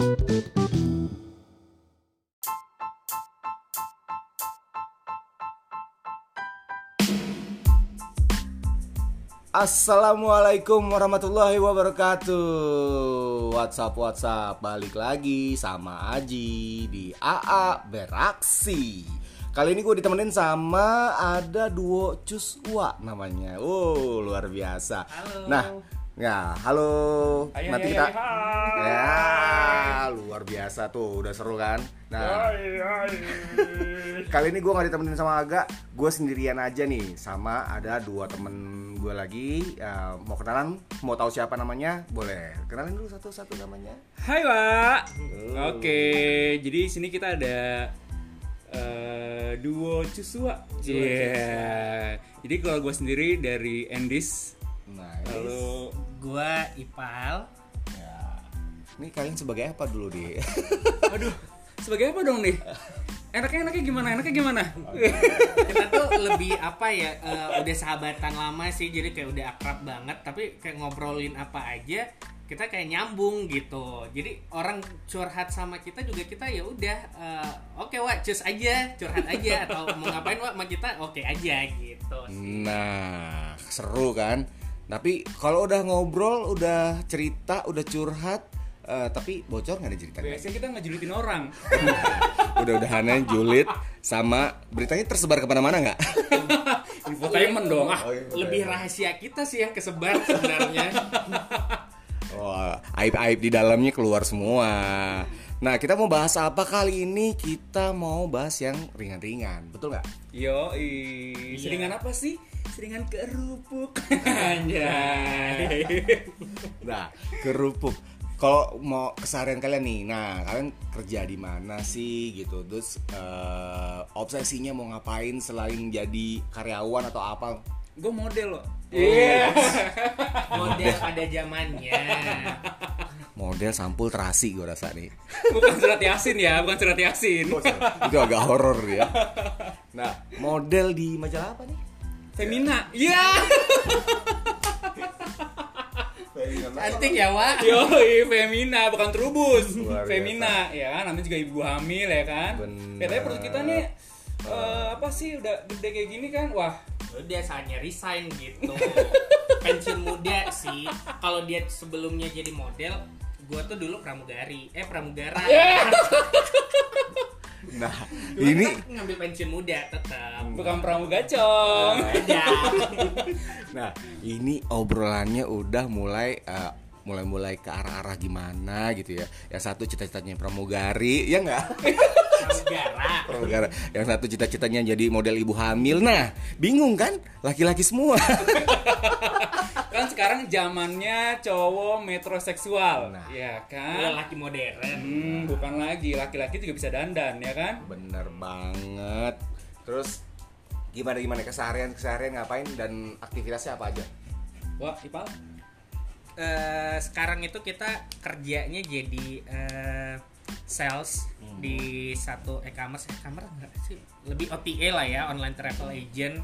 Assalamualaikum warahmatullahi wabarakatuh. WhatsApp WhatsApp. Balik lagi sama Aji Di AA Beraksi. Kali ini gue ditemenin sama Ada duo Cuswa namanya. Oh luar biasa. Halo. Nah Ya, halo. Hai, Nanti hai, kita. hai, hai. Ya, luar biasa tuh, udah seru kan? Nah, Kali ini gue gak ditemenin sama Aga, gue sendirian aja nih Sama ada dua temen gue lagi Ya, Mau kenalan, mau tahu siapa namanya? Boleh, kenalin dulu satu-satu namanya Hai Pak. Halo. Oke, jadi sini kita ada eh, duo Cusua. Iya. Jadi kalau gue sendiri dari Endis. Nah, ini, Halo. Gua Ipal. Ini kalian sebagai apa dulu di? Aduh, sebagai apa dong nih? Enaknya enaknya gimana? Enaknya gimana? Kita tuh lebih apa ya? eh, udah sahabatan lama sih, jadi kayak udah akrab banget. Tapi kayak ngobrolin apa aja, kita kayak nyambung gitu. Jadi orang curhat sama kita juga kita ya udah, eh, oke Wak, cus aja, curhat aja atau mau ngapain Wak sama kita, oke aja gitu. sih. Nah, seru kan? Tapi kalau udah ngobrol, udah cerita, udah curhat, eh, tapi bocor nggak ada ceritanya? Biasanya kita ngejulitin orang. Udah-udahannya julid sama beritanya tersebar ke mana-mana nggak? Infotainment dong. Ah, Oh, iya. Lebih rahasia kita sih yang kesebar sebenarnya. Wah, aib-aib di dalamnya keluar semua. Nah, kita mau bahas apa kali ini? Kita mau bahas yang ringan-ringan, betul nggak? Yo, Iya. seringan apa sih? Seringan kerupuk. Anjay. Nah, kerupuk. Kalau mau keseharian kalian nih, nah kalian kerja di mana sih gitu? Terus eh, obsesinya mau ngapain selain jadi karyawan atau apa? Gue model loh. Iya. Model pada zamannya. Model sampul terasi gue rasa nih. Bukan surat yasin ya, bukan surat yasin. Itu agak horor ya. Nah, model di majalah apa nih? Femina. Iya. Cantik ya, Wak. Yo, Femina bukan Trubus. Femina ya kan, namanya juga ibu hamil ya kan. Bener. Katanya perut kita nih eh, apa sih udah gede kayak gini kan? Wah, Udah saatnya resign gitu. Pensiun muda sih. Kalau dia sebelumnya jadi model, gua tuh dulu pramugari. Eh pramugara. Nah, Dulu ini ngambil pensiun muda tetap. bukan pramugacong. Ada. Nah, ini obrolannya udah mulai eh, mulai-mulai ke arah-arah gimana gitu ya. Yang satu cita-citanya pramugari, ya enggak? Pramugara. Pramugara. Yang satu cita-citanya jadi model ibu hamil. Nah, bingung kan? Laki-laki semua. kan sekarang zamannya cowok metroseksual. Nah. Ya kan? laki modern. Hmm, bukan lagi laki-laki juga bisa dandan ya kan? Bener banget. Terus gimana gimana keseharian keseharian ngapain dan aktivitasnya apa aja? Wah, Ipal. Eh, sekarang itu kita kerjanya jadi eh, sales di satu e-commerce e-commerce enggak sih lebih OTA lah ya online travel agent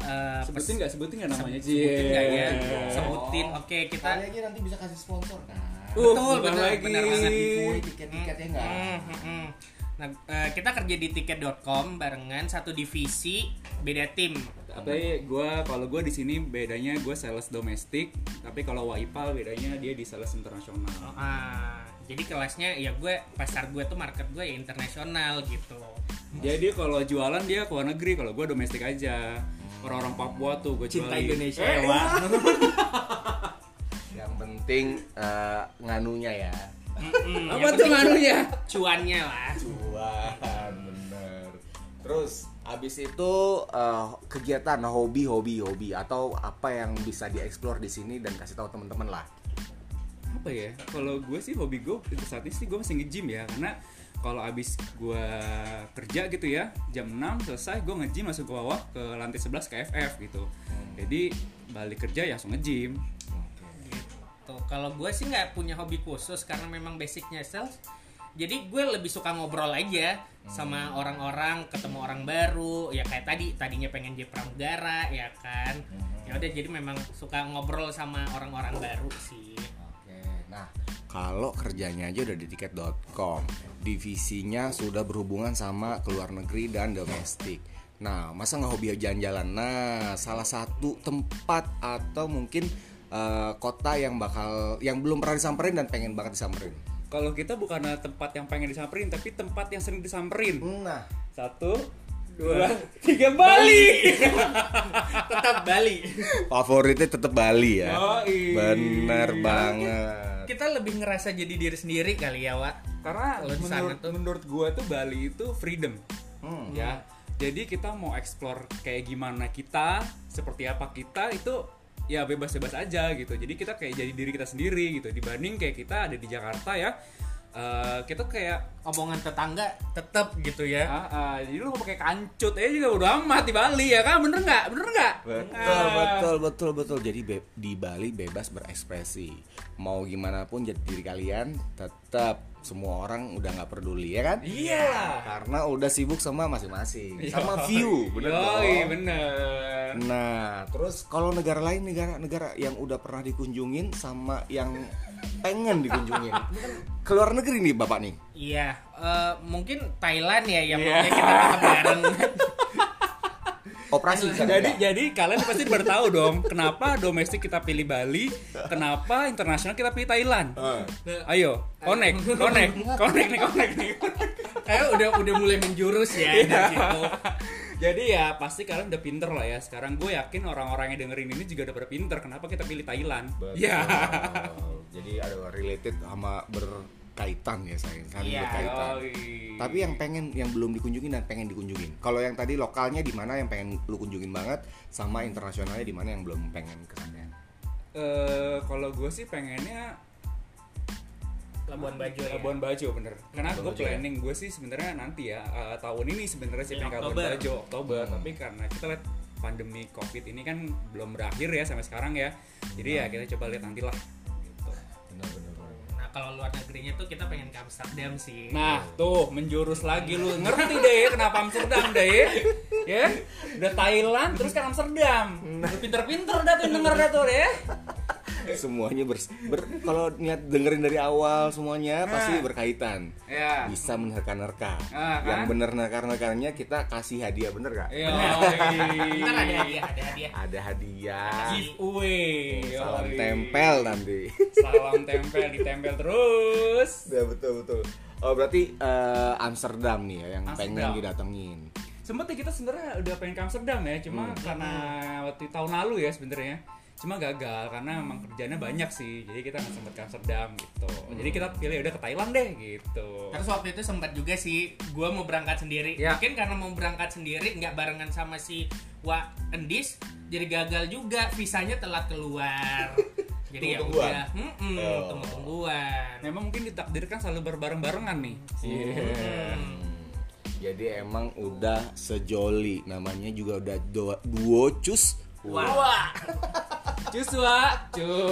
Eh, Sebutin nggak? Sebutin nggak namanya? sebutin nggak ya Cie. sebutin oke kita aja nanti bisa kasih sponsor kan. Uh, betul bukan betul lagi. benar banget tiket-tiketnya enggak. Hmm, hmm, hmm. Nah, eh, kita kerja di tiket.com barengan satu divisi beda tim. Tapi gue kalau gue di sini bedanya gue sales domestik, tapi kalau Waipal bedanya dia di sales internasional. Ah, jadi kelasnya ya gue pasar gue tuh market gue ya internasional gitu. Jadi kalau jualan dia ke luar negeri, kalau gue domestik aja. Orang-orang Papua tuh gue Cinta jualin. Indonesia Eh, ya, Wak. Yang penting eh, nganunya ya. Mm-mm, Apa tuh ngaruhnya? Cuannya lah. Cuan, bener. Terus abis itu eh, kegiatan hobi hobi hobi atau apa yang bisa dieksplor di sini dan kasih tahu teman-teman lah. Apa ya? Kalau gue sih hobi gue itu saat ini sih gue masih nge-gym ya, karena kalau abis gue kerja gitu ya jam 6 selesai gue nge-gym langsung ke bawah ke lantai 11 KFF gitu jadi balik kerja ya langsung nge-gym Gitu. Kalau gue sih nggak punya hobi khusus karena memang basicnya sales. Jadi gue lebih suka ngobrol aja sama orang-orang, ketemu orang baru. Ya kayak tadi, tadinya pengen jadi pramugara, ya kan. Ya udah jadi memang suka ngobrol sama orang-orang baru sih. Oke, nah kalau kerjanya aja udah di tiket.com divisinya sudah berhubungan sama keluar negeri dan domestik nah masa nggak hobi jalan-jalan nah salah satu tempat atau mungkin eh, kota yang bakal yang belum pernah disamperin dan pengen banget disamperin Kalau kita bukan tempat yang pengen disamperin, tapi tempat yang sering disamperin. nah Satu, dua, tiga Bali. Tetap Bali. favoritnya tetap Bali ya Yoi. bener banget Kita lebih ngerasa jadi diri sendiri kali ya, Wak. Karena Kalau di sana menurut tuh- menurut gua tuh Bali itu freedom. Hmm. Ya. Jadi kita mau explore kayak gimana kita, seperti apa kita itu ya bebas-bebas aja gitu. Jadi kita kayak jadi diri kita sendiri gitu. Dibanding kayak kita ada di Jakarta ya. Eh, kita kayak Omongan tetangga tetap gitu ya. ah, ah, jadi lu mau pakai kancut aja juga udah amat di Bali ya kan bener nggak bener nggak Betul, Ah. betul, betul, betul. Jadi be- di Bali bebas berekspresi. Mau gimana pun jadi diri kalian, tetap semua orang udah nggak peduli ya kan? iyalah Karena udah sibuk sama masing-masing, sama Yoi. view, bener Yoi, dong? bener Nah, terus kalau negara lain, negara-negara yang udah pernah dikunjungin sama yang pengen dikunjungin, keluar negeri nih bapak nih. Iya, eh, mungkin Thailand ya yang Iya. maunya kita bareng. Operasi jadi jadi kalian pasti baru tahu dong kenapa domestik kita pilih Bali, kenapa internasional kita pilih Thailand. Eh. Ayo, connect, connect, connect nih, connect nih. Kayak udah udah mulai menjurus ya dari situ. Jadi ya pasti kalian udah pinter lah ya. Sekarang gue yakin orang-orang yang dengerin ini juga udah pada pinter. Kenapa kita pilih Thailand? Ya. Jadi ada related sama berkaitan ya saya, saling Iya, berkaitan. Yoi. Tapi yang pengen, yang belum dikunjungin dan pengen dikunjungin. Kalau yang tadi lokalnya di mana yang pengen lu kunjungin banget, sama internasionalnya di mana yang belum pengen kesampean. eh kalau gue sih pengennya Labuan Bajo ya. Labuan Bajo bener. Karena gue ya. planning gue sih sebenarnya nanti ya eh, tahun ini sebenarnya sih pengen ke Labuan Oktober. Bajo Oktober. Hmm. Tapi karena kita lihat pandemi COVID ini kan belum berakhir ya sampai sekarang ya. Jadi ya kita coba lihat nanti lah. Gitu. Benar-benar. Nah, kalau luar negerinya tuh kita pengen ke Amsterdam sih. Nah, tuh menjurus lagi lu. Ngerti deh kenapa Amsterdam deh. Ya. Udah Thailand terus kan Amsterdam. Udah pinter-pinter dah tuh denger dah tuh ya. Semuanya ber, ber- kalau niat dengerin dari awal semuanya pasti Nah. berkaitan. Ya. Bisa menerka-nerka. Ah, kan? Yang bener nerka-nerkanya kita kasih hadiah bener gak? Iya. Ada hadiah, ada hadiah. Ada hadiah. Giveaway. Salam Yoi. tempel nanti. Salam tempel ditempel terus. Ya betul betul. Oh berarti eh, Amsterdam nih ya yang Amsterdam. pengen didatengin. Sempet ya kita sebenarnya udah pengen ke Amsterdam ya, cuma Hmm. karena waktu tahun lalu ya sebenarnya. Cuma gagal karena emang kerjanya banyak sih. Jadi kita nggak sempet ke Amsterdam gitu. Hmm. Jadi kita pilih udah ke Thailand deh gitu. Terus waktu itu sempat juga sih gue mau berangkat sendiri. Ya. Mungkin karena mau berangkat sendiri nggak barengan sama si Wak Endis jadi gagal juga visanya telat keluar. jadi ya udah, mm Oh. tunggu-tungguan. Memang mungkin ditakdirkan selalu berbareng-barengan nih. Iya. Hmm. Jadi emang udah sejoli namanya juga udah duo, duo cus. Wah. Cus Wak. Cus.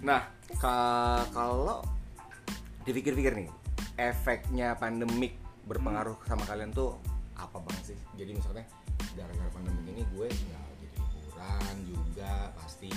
Nah, ka- kalau dipikir-pikir nih, efeknya pandemik berpengaruh sama kalian tuh apa banget sih? Jadi misalnya gara-gara pandemik ini gue nggak jadi liburan juga pasti.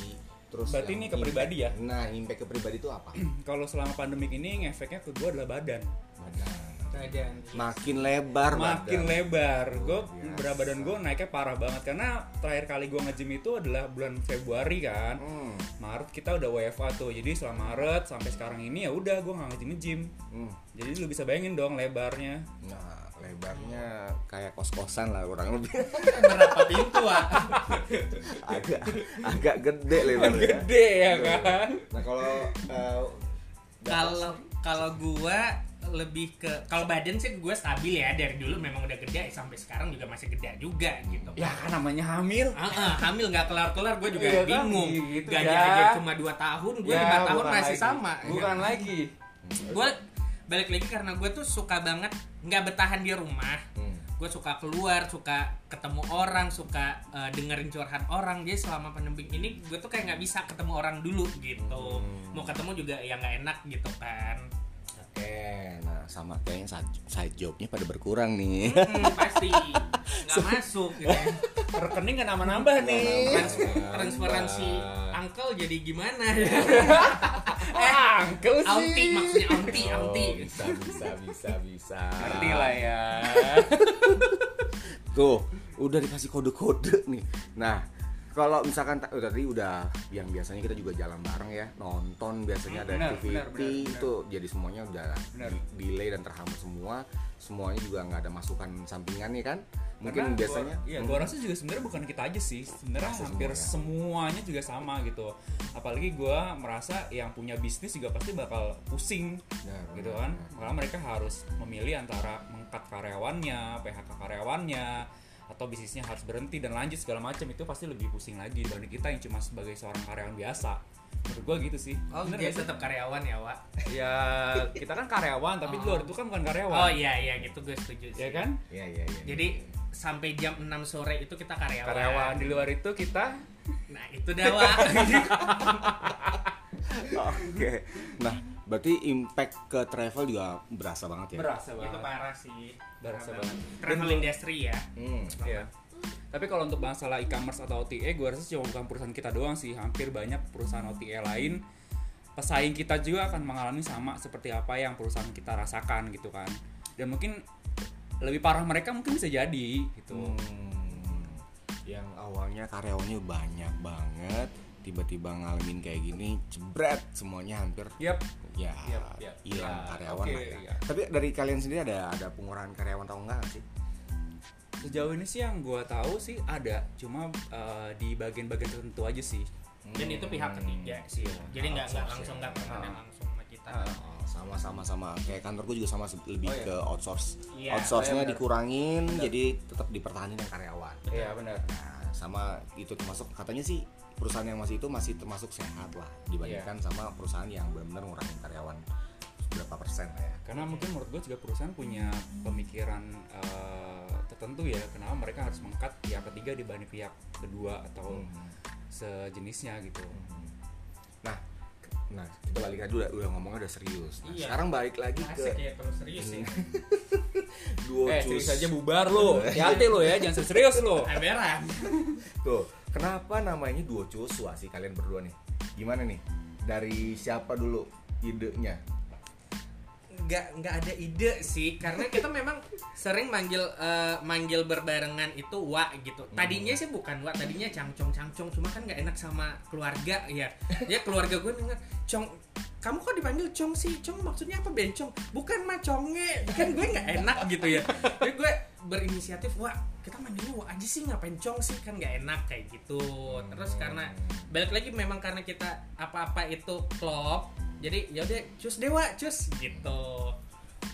Terus Berarti ini ke pribadi ya? Nah, impact ke pribadi itu apa? Kalau selama pandemik ini ngefeknya ke gue adalah badan. Badan. Badan. Makin lebar makin badan. lebar gue biasa. berat badan gue naiknya parah banget karena terakhir kali gue nge-gym itu adalah bulan Februari kan Hmm. Maret kita udah WFA tuh jadi selama Maret sampai sekarang ini ya udah gue nggak nge-gym nge-gym Hmm. jadi lu bisa bayangin dong lebarnya Nah, lebarnya kayak kos-kosan lah kurang lebih. Berapa pintu ah? agak agak gede lebarnya. gede ya kan Nah, kalau eh, Kalau kalau gua lebih ke kalau badan sih gue stabil ya dari dulu memang udah gede sampai sekarang juga masih gede juga gitu. ya kan namanya hamil Ah, ah, hamil nggak kelar kelar gue juga Iya kan, bingung. gitu Gaji ya. aja cuma 2 tahun, gue Ya, lima tahun bukan masih lagi. sama. bukan lagi Gue balik lagi karena gue tuh suka banget nggak bertahan di rumah. Hmm. Gue suka keluar, suka ketemu orang, suka eh, dengerin curhat orang. Jadi selama pandemi ini gue tuh kayak nggak bisa ketemu orang dulu gitu. Hmm. Mau ketemu juga ya nggak enak gitu kan. Oke, nah sama kayaknya side, side jobnya pada berkurang nih. Hmm, pasti. nggak masuk gitu. ya. rekening kan nambah-nambah nih Transfer- transferan si uncle jadi gimana ya? ah uncle sih Auntie maksudnya auntie, Oh, auntie. bisa bisa bisa bisa ngerti lah ya tuh udah dikasih kode-kode nih nah kalau misalkan oh, tadi udah yang biasanya kita juga jalan bareng ya nonton biasanya ada activity benar, benar. itu jadi semuanya udah Benar. di- delay dan terhambat semua semuanya juga nggak ada masukan sampingannya kan? Mungkin Karena biasanya. gua, iya gua rasa juga sebenarnya bukan kita aja sih. Sebenarnya hampir semua ya. semuanya juga sama gitu. Apalagi gua merasa yang punya bisnis juga pasti bakal pusing Benar, gitu kan? benar. karena mereka harus memilih antara mengkat karyawannya PHK karyawannya atau bisnisnya harus berhenti dan lanjut segala macam itu pasti lebih pusing lagi dibanding kita yang cuma sebagai seorang karyawan biasa menurut gua gitu sih Oh, Bener dia tetap karyawan ya, Wak? ya kita kan karyawan tapi di Oh. luar itu kan bukan karyawan Oh iya iya gitu gue setuju sih. ya kan iya iya iya Jadi sampai jam 6 sore itu kita karyawan. karyawan di luar itu kita Nah, itu dah, Wak. oke nah berarti impact ke travel juga berasa banget ya berasa itu banget parah sih. Berasa Karena banget. Travel industry ya. Hmm. Iya. Tapi kalau untuk masalah e-commerce atau OTA, gue rasa cuma bukan perusahaan kita doang sih. Hampir banyak perusahaan OTA lain pesaing kita juga akan mengalami sama seperti apa yang perusahaan kita rasakan gitu kan. Dan mungkin lebih parah mereka mungkin bisa jadi gitu. Hmm, yang awalnya karyawannya banyak banget tiba-tiba ngalamin kayak gini jebret semuanya hampir Yap. ya Yap, yap. hilang Ya, karyawan oke, lah ya. ya. tapi dari kalian sendiri ada ada pengurangan karyawan atau enggak nggak sih Sejauh ini sih yang gue tahu sih ada, cuma eh, di bagian-bagian tertentu aja sih. Dan itu pihak ketiga sih. Iya. Jadi nggak nggak Outsource langsung ya. nggak permanen Ah. langsung sama kita. Ah. Oh, sama sama sama kayak kantorku juga sama lebih Oh, iya. ke outsource Iya, outsource-nya benar. dikurangin jadi tetap dipertahankan yang karyawan Iya benar. nah sama itu termasuk katanya sih perusahaan yang masih itu masih termasuk sehat lah dibandingkan Iya. sama perusahaan yang benar-benar ngurangin karyawan berapa persen lah ya karena mungkin menurut gue juga perusahaan punya pemikiran eh, tertentu ya kenapa mereka harus mengkat pihak ketiga dibanding pihak kedua atau Hmm. sejenisnya gitu Nah, nah kita balik lagi udah, udah ngomongnya udah serius. Nah, Iya. sekarang balik lagi Asik ke ya kalau serius ya. duo eh cus. serius aja bubar lo hati-hati lo ya jangan serius lo Emberan. Tuh, kenapa namanya duo Joshua sih kalian berdua nih? Gimana nih? Dari siapa dulu idenya? Nggak nggak ada ide sih. Karena kita memang sering manggil eh, manggil berbarengan itu wa gitu. Tadinya sih bukan wa tadinya cangcong cangcong. Cuma kan nggak enak sama keluarga ya ya keluarga gue denger cong kamu kok dipanggil cong sih? Cong maksudnya apa bencong bukan mah conge. Kan gue nggak enak gitu ya. Jadi gue berinisiatif wah kita manggilnya wa aja sih ngapain cong sih? Kan nggak enak kayak gitu. Terus karena balik lagi memang karena kita apa-apa itu klop jadi ya udah cus dewa cus gitu.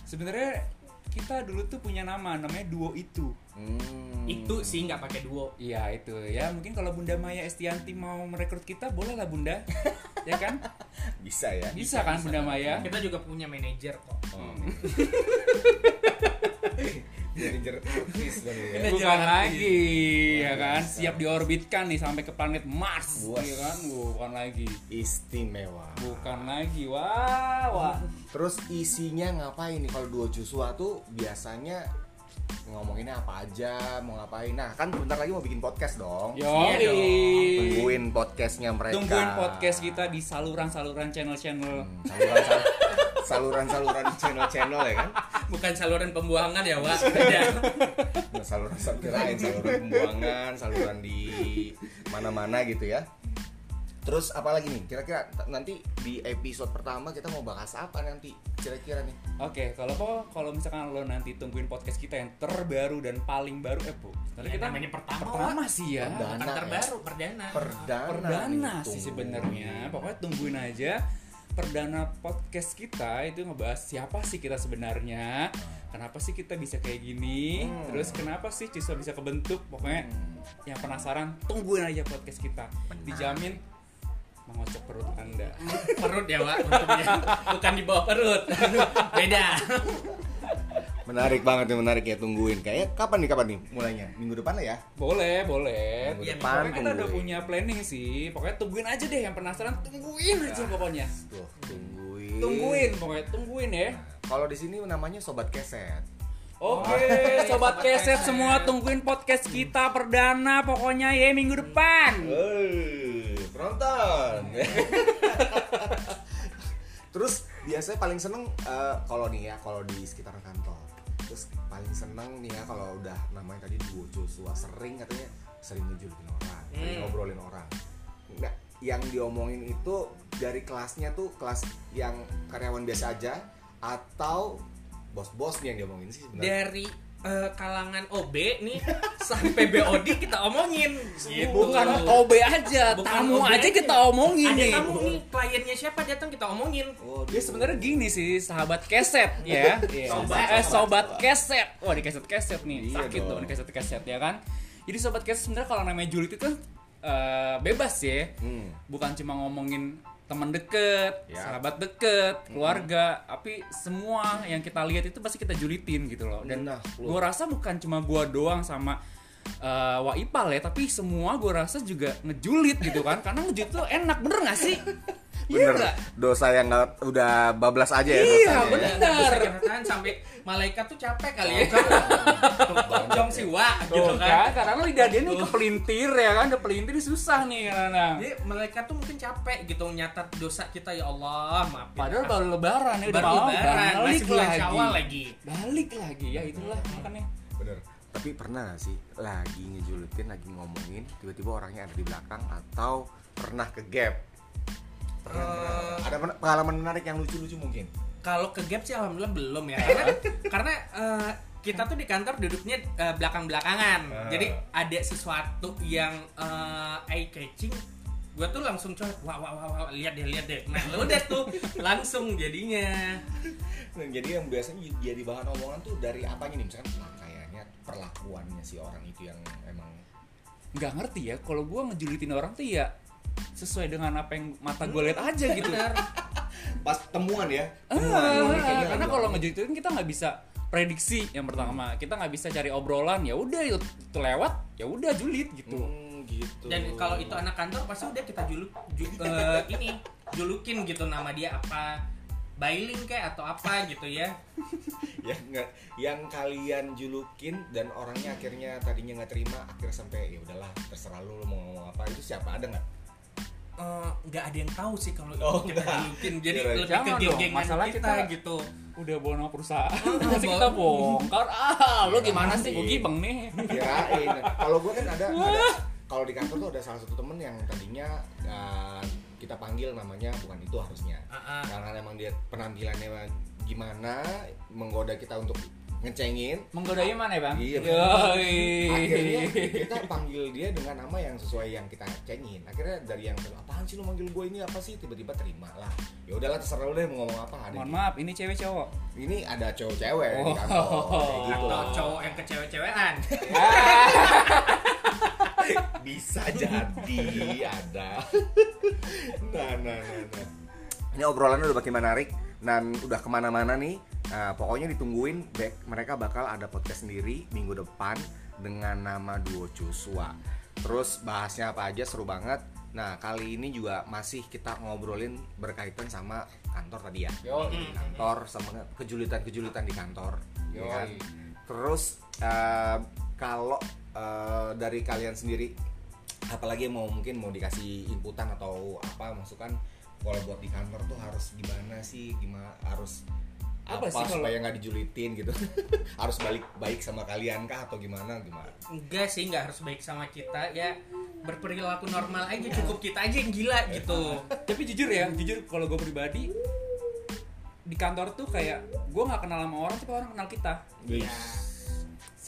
Sebenarnya kita dulu tuh punya nama namanya duo itu. Hmm. itu sih nggak pakai duo. Iya itu. Ya mungkin kalau Bunda Maya Estianti mau merekrut kita boleh lah Bunda. Ya kan? Bisa ya. bisa kan Bunda Maya? Kita juga punya manajer kok. Oh. Manajer artis dong ya. Bukan lagi ya kan siap diorbitkan nih sampai ke planet Mars Buas. ya kan bukan lagi Istimewa. bukan lagi wah wah Terus isinya ngapain nih kalau duo Joshua tuh biasanya ngomonginnya apa aja, mau ngapain. Nah, kan bentar lagi mau bikin podcast dong. yo Iya dong. Tungguin podcastnya mereka. tungguin podcast kita di saluran-saluran channel-channel Hmm, saluran saluran saluran channel-channel ya kan bukan saluran pembuangan ya wak. Beda. Nah, saluran saluran kirain saluran pembuangan saluran di mana-mana gitu ya. Terus apa lagi nih? Kira-kira nanti di episode pertama kita mau bahas apa nanti? Kira-kira nih. Oke, kalau po- kalau misalkan lo nanti tungguin podcast kita yang terbaru dan paling baru eh bu, Ya, namanya pertama, pertama sih ya, Perdana. bukan ya. terbaru perdana. Perdana perdana sih sebenarnya. Pokoknya tungguin aja perdana podcast kita itu ngebahas siapa sih kita sebenarnya, kenapa sih kita bisa kayak gini, Hmm. terus kenapa sih Ciswa bisa kebentuk, pokoknya Hmm. yang penasaran tungguin aja podcast kita, dijamin mengocok perut anda. perut ya untungnya bukan di bawah perut beda menarik banget nih menarik ya tungguin kayak kapan nih kapan nih mulainya minggu depan lah ya Boleh, boleh. Minggu Iya, depan pokoknya kita udah punya planning sih. Pokoknya tungguin aja deh yang penasaran, tungguin aja pokoknya. tuh tungguin Tungguin, pokoknya tungguin ya. kalau di sini namanya sobat keset Oke, sobat keset semua tungguin podcast kita perdana pokoknya ya minggu depan. Woi, penonton. Terus biasanya paling seneng eh, kalau nih ya kalau di sekitar kantor. Terus paling seneng nih ya kalau udah namanya tadi duo Joshua sering katanya sering ngejulukin orang, sering Hmm. ngobrolin orang. Nggak, yang diomongin itu dari kelasnya tuh kelas yang karyawan biasa aja atau bos-bosnya yang diomongin sih sebenarnya. Dari eh, kalangan OB nih sampai BOD kita omongin. Gitu. Bukan OB aja, Bukan tamu OB aja kita omongin Ada nih. tamu nih, kliennya siapa datang kita omongin. Oh, Dia sebenarnya gini sih, sahabat keset ya. Sobat. eh sobat keset. Wah, di keset-keset nih. Iya Sakit dong. dong di keset-keset ya kan. Jadi sobat keset sebenarnya kalau namanya julid itu kan eh, bebas ya. Hmm. Bukan cuma ngomongin teman deket, Ya. sahabat deket, keluarga, tapi semua yang kita lihat itu pasti kita julitin gitu loh. Dan Nah, gue rasa bukan cuma gua doang sama eh, Waipal ya, tapi semua gue rasa juga ngejulit gitu kan. Karena ngejulit tuh enak, bener gak sih? Iya Bener, nggak? dosa yang nggak udah bablas aja ya Iya, dosanya ya. bener. Tahan sampai malaikat tuh capek kali ya. Jong si wa gitu kan. kan, karena lidah dia nih kepelintir ya kan, kepelintir susah nih karena. Jadi malaikat tuh mungkin capek gitu nyatat dosa kita ya Allah, maaf. Padahal baru lebaran ya udah baru lebaran, balik masih bulan lagi. Syawal lagi. Balik lagi ya itulah makanya. Bener. Tapi pernah gak sih lagi ngejulitin, lagi ngomongin, tiba-tiba orangnya ada di belakang atau pernah ke gap? Eh. pernah. Ada pen- pengalaman menarik yang lucu-lucu mungkin? Kalau ke gap sih alhamdulillah belum ya. Karena karena eh, kita tuh di kantor duduknya eh, belakang-belakangan. Ah. Jadi ada sesuatu yang eh, eye catching gue tuh langsung coba wah wah wah, wah lihat deh lihat deh nah udah tuh langsung jadinya Nah, jadi yang biasanya jadi bahan omongan tuh dari apanya nih? Misalkan pakaiannya, perlakuannya si orang itu yang emang nggak ngerti ya kalau gua ngejulitin orang tuh ya sesuai dengan apa yang mata gue lihat aja gitu. benar. Pas temuan ya. Ah, Temuan, kayaknya karena kalau ngejulitin kita nggak bisa prediksi yang pertama. Kita nggak bisa cari obrolan ya udah itu, lewat ya udah julid gitu. Hmm, gitu. dan kalau itu anak kantor pasti udah kita juluk ju- eh, ini julukin gitu nama dia apa Bailing kayak atau apa gitu ya. Yang nggak yang kalian julukin dan orangnya akhirnya tadinya nggak terima akhirnya sampai ya udahlah terserah lu, lu mau ngomong apa itu siapa ada nggak Eh, nggak ada yang tahu sih kalau Oh, itu kita nggak. julukin jadi Kira- lebih ke geng-gengan masalah kita, kita- gitu. Udah bawa nama perusahaan Oh, masih kita bongkar. Ah lu gimana sih? gue gibeng nih. Kirain. Kalau gue kan ada, ada. Kalau di kantor tuh ada salah satu temen yang tadinya uh, kita panggil namanya bukan itu harusnya. Ah, ah. karena emang dia penampilannya gimana menggoda kita untuk ngecengin. Menggodanya mana ya bang? Iya, akhirnya kita panggil dia dengan nama yang sesuai yang kita cengin. Akhirnya dari yang apaan sih lu manggil gue ini? Apa sih? Tiba-tiba terima lah. Ya udahlah terserah lu deh mau ngomong apa ada mohon maaf ini cewek cowok? Ini ada cowok-cewek di Oh. kantor kayak gitu. atau cowok yang kecewe-cewean. Bisa jadi ada. Nah nah nah, nah. ini obrolannya udah makin menarik dan udah ke mana-mana nih Nah, pokoknya ditungguin back, mereka bakal ada podcast sendiri minggu depan dengan nama Duo Joshua terus bahasnya apa aja seru banget nah kali ini juga masih kita ngobrolin berkaitan sama kantor tadi ya Yoi. kantor sama kejulitan-kejulitan di kantor ya Yoi. kan? terus eh, kalau eh, dari kalian sendiri apalagi yang mau mungkin mau dikasih inputan atau apa masukan kalau buat di kantor tuh harus gimana sih gimana harus Apa apa, sih kalau- supaya nggak dijulitin gitu? Harus balik baik sama kalian kah atau gimana gimana? Enggak sih nggak harus baik sama kita. Ya berperilaku normal aja cukup kita aja yang gila gitu. Tapi jujur ya jujur kalau gue pribadi di kantor tuh kayak gue nggak kenal sama orang tapi orang kenal kita. Ya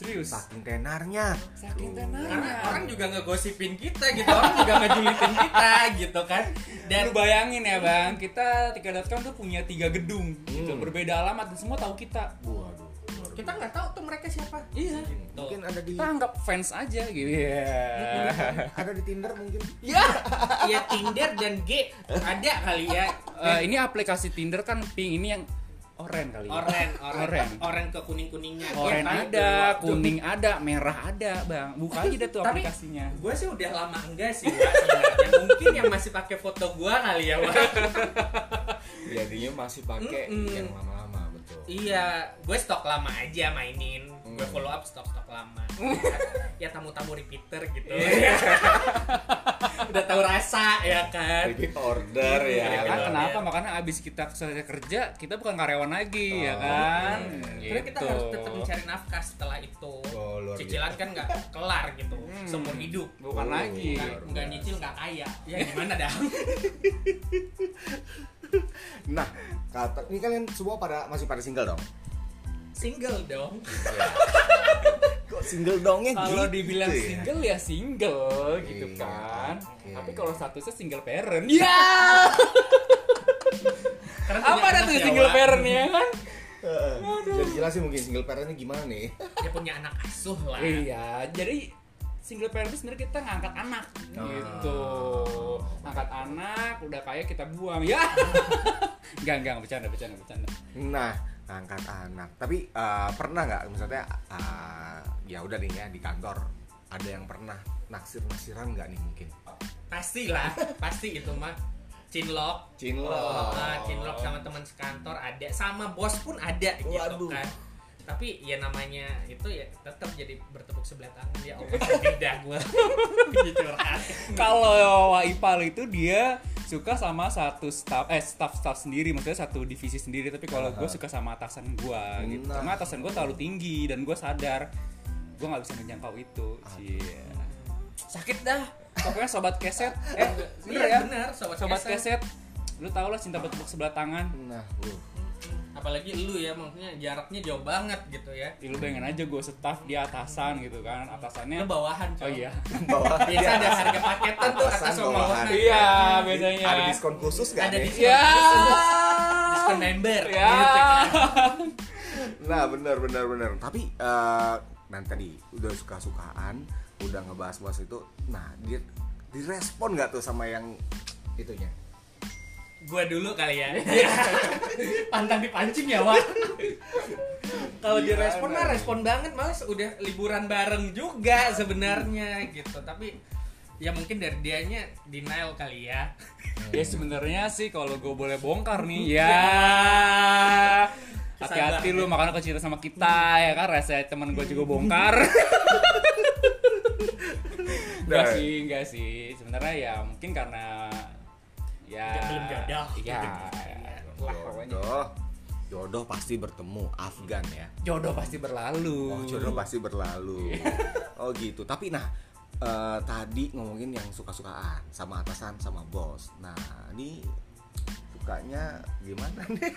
serius? Saking tenarnya. Saking karena tenangnya orang juga ngegosipin kita gitu orang juga ngejulitin kita gitu kan. Dan lu bayangin ya bang kita tiga.com tuh punya tiga gedung gitu Hmm. berbeda alamat dan semua tahu kita. Waduh kita nggak tahu tuh mereka siapa. Iya. Mungkin ada di kita anggap fans aja gitu. Ya ada di Tinder mungkin. Ya ya Tinder dan G ada kali ya. Eh, ini aplikasi Tinder kan pink. Ini yang oren kali ya oren oren Oren. oren ke kuning kuningnya Oren ada, kuning ada, merah ada, bang. Buka aja deh tuh Tapi- aplikasinya. gue sih udah lama enggak sih Wak, sebenarnya mungkin yang masih pakai foto gue kali ya Wak. jadinya masih pakai Mm-mm. yang lama-lama betul Iya, gue stok lama aja mainin. Gue Hmm. follow up stok-stok lama. ya tamu-tamu repeater gitu. Iya. Udah tahu rasa ya kan. repeat order Ya ya kan kenapa? Makanya abis kita selesai kerja, kita bukan karyawan lagi ya Oh, kan? iya. Karena kita Gitu. harus tetap mencari nafkah setelah itu. Oh, luar Cicilan kan nggak kelar gitu, Hmm. seumur hidup. Bukan Oh, lagi. Nggak- nyicil nggak kaya. Ya gimana dah? nah kata ini kalian semua pada masih pada single dong Single dong. kok single dongnya Kalau gitu dibilang ya? single ya single gitu Iya, kan. oke. Tapi kalau statusnya single parent, ya. Karena Apa ada tuh single parent ya kan? Heeh. jadi jelasin mungkin single parentnya gimana nih Dia punya anak asuh lah. Iya, jadi single parent itu sebenarnya kita ngangkat anak Oh. gitu. Ngangkat anak, udah kaya kita buang ya. Enggak, enggak, bercanda, bercanda, bercanda. nah angkat anak tapi eh, pernah nggak misalnya eh, ya udah nih ya di kantor ada yang pernah naksir naksiran nggak nih mungkin Pasti lah, pasti itu mah. Cinlok. cinlok Nah, cinlok sama teman sekantor ada, sama bos pun ada gitu Waduh. kan. Tapi ya namanya itu ya tetap jadi bertepuk sebelah tangan ya Allah beda gue curhat. Kalau Waipal itu dia suka sama satu staff eh staff staff sendiri maksudnya satu divisi sendiri tapi kalau gue suka sama atasan gue gitu Nah. karena atasan gue terlalu tinggi dan gue sadar gue nggak bisa menjangkau itu Iya. sakit dah pokoknya sobat keset eh bener Iya, ya bener, sobat, sobat keset. keset lu tau lah cinta bertepuk sebelah tangan nah uh. Apalagi lu ya maksudnya jaraknya jauh banget gitu ya. Ya, lu bayangin aja gue staff di atasan gitu kan atasannya Lu bawahan, oh coy. iya bawah Biasa ada harga paketan tuh atas sama bawahan. bawahan. iya bedanya ada diskon khusus nggak Ada nih? diskon. ya Diskon member. ya gitu kan. Nah benar benar benar. Tapi eh dan tadi udah suka sukaan, udah ngebahas bahas itu. Nah dia direspon nggak tuh sama yang itunya? Gua dulu kali ya. Pantang dipancing ya, Wak. Kalau Gimana direspon mah respon banget, malas udah liburan bareng juga sebenarnya gitu. Tapi ya mungkin dari dianya denial kali ya. ya sebenarnya sih kalau gue boleh bongkar nih ya hati-hati lu makanya kecinta sama kita ya kan rasa teman gue juga bongkar enggak Nah. sih enggak sih sebenarnya ya mungkin karena ya Ya, belum jodoh. ya lah pokoknya Jodoh, jodoh pasti bertemu Afgan ya. jodoh pasti berlalu Oh jodoh pasti berlalu. Oh gitu. Tapi nah eh, tadi ngomongin yang suka-sukaan sama atasan sama bos. Nah ini sukanya gimana nih?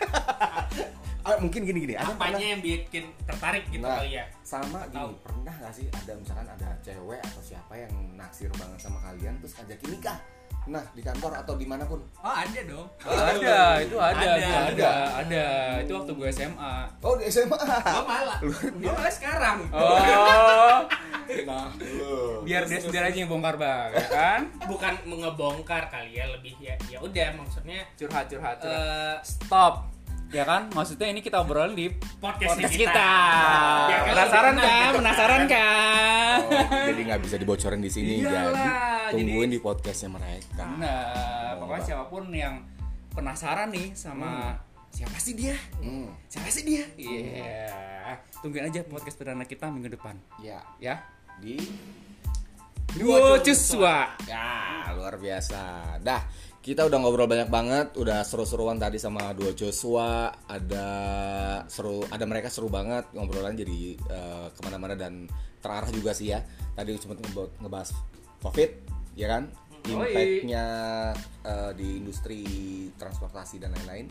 ah, mungkin gini gini. Ada pernah- Apanya yang bikin tertarik gitu Nah, kali ya? sama gini, pernah gak sih ada misalkan ada cewek atau siapa yang naksir banget sama kalian terus ngajakin nikah? Nah, di kantor atau di mana pun. Oh, ada dong. ada itu ada Ada, ada ada, ada. ada. itu waktu gue SMA Oh, di SMA. Gua malah. Gua malah sekarang. oh Nah, lu. biar dia sendiri aja yang bongkar bang ya kan Bukan mengebongkar kali ya, lebih ya ya udah maksudnya curhat curhat curhat eh stop ya kan? Maksudnya ini kita obrolin di podcast, podcast kita. kita. Ya, kan penasaran kan? penasaran kan? Oh, jadi nggak bisa dibocorin di sini Iyalah, jadi tungguin jadi- di podcastnya mereka. nah Oh, pokoknya siapa pun yang penasaran nih sama siapa sih dia? Hmm, siapa sih dia? Iya. Tungguin aja podcast perdana kita minggu depan. Ya. Ya? Di Duo Cuswa ya luar biasa. Dah, kita udah ngobrol banyak banget, udah seru-seruan tadi sama Duo Joshua, ada seru, ada mereka seru banget ngobrolan jadi eh, ke mana-mana dan terarah juga sih ya. Tadi cuma ngebahas COVID, ya kan? Yoi. Impactnya eh, di industri transportasi dan lain-lain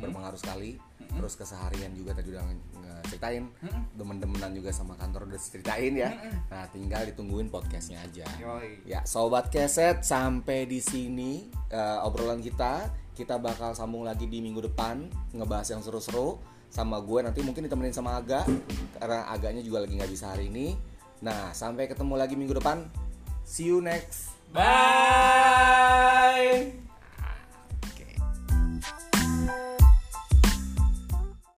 berpengaruh sekali. Terus keseharian juga tadi udah nge- ngeceritain, demen-demenan juga sama kantor udah ceritain ya. Nah, tinggal ditungguin podcastnya aja. Yoi. Ya, sobat keset sampai di sini eh, obrolan kita. Kita bakal sambung lagi di minggu depan ngebahas yang seru-seru sama gue nanti mungkin ditemenin sama Aga karena Aganya juga lagi nggak bisa hari ini. Nah, sampai ketemu lagi minggu depan. See you next. bye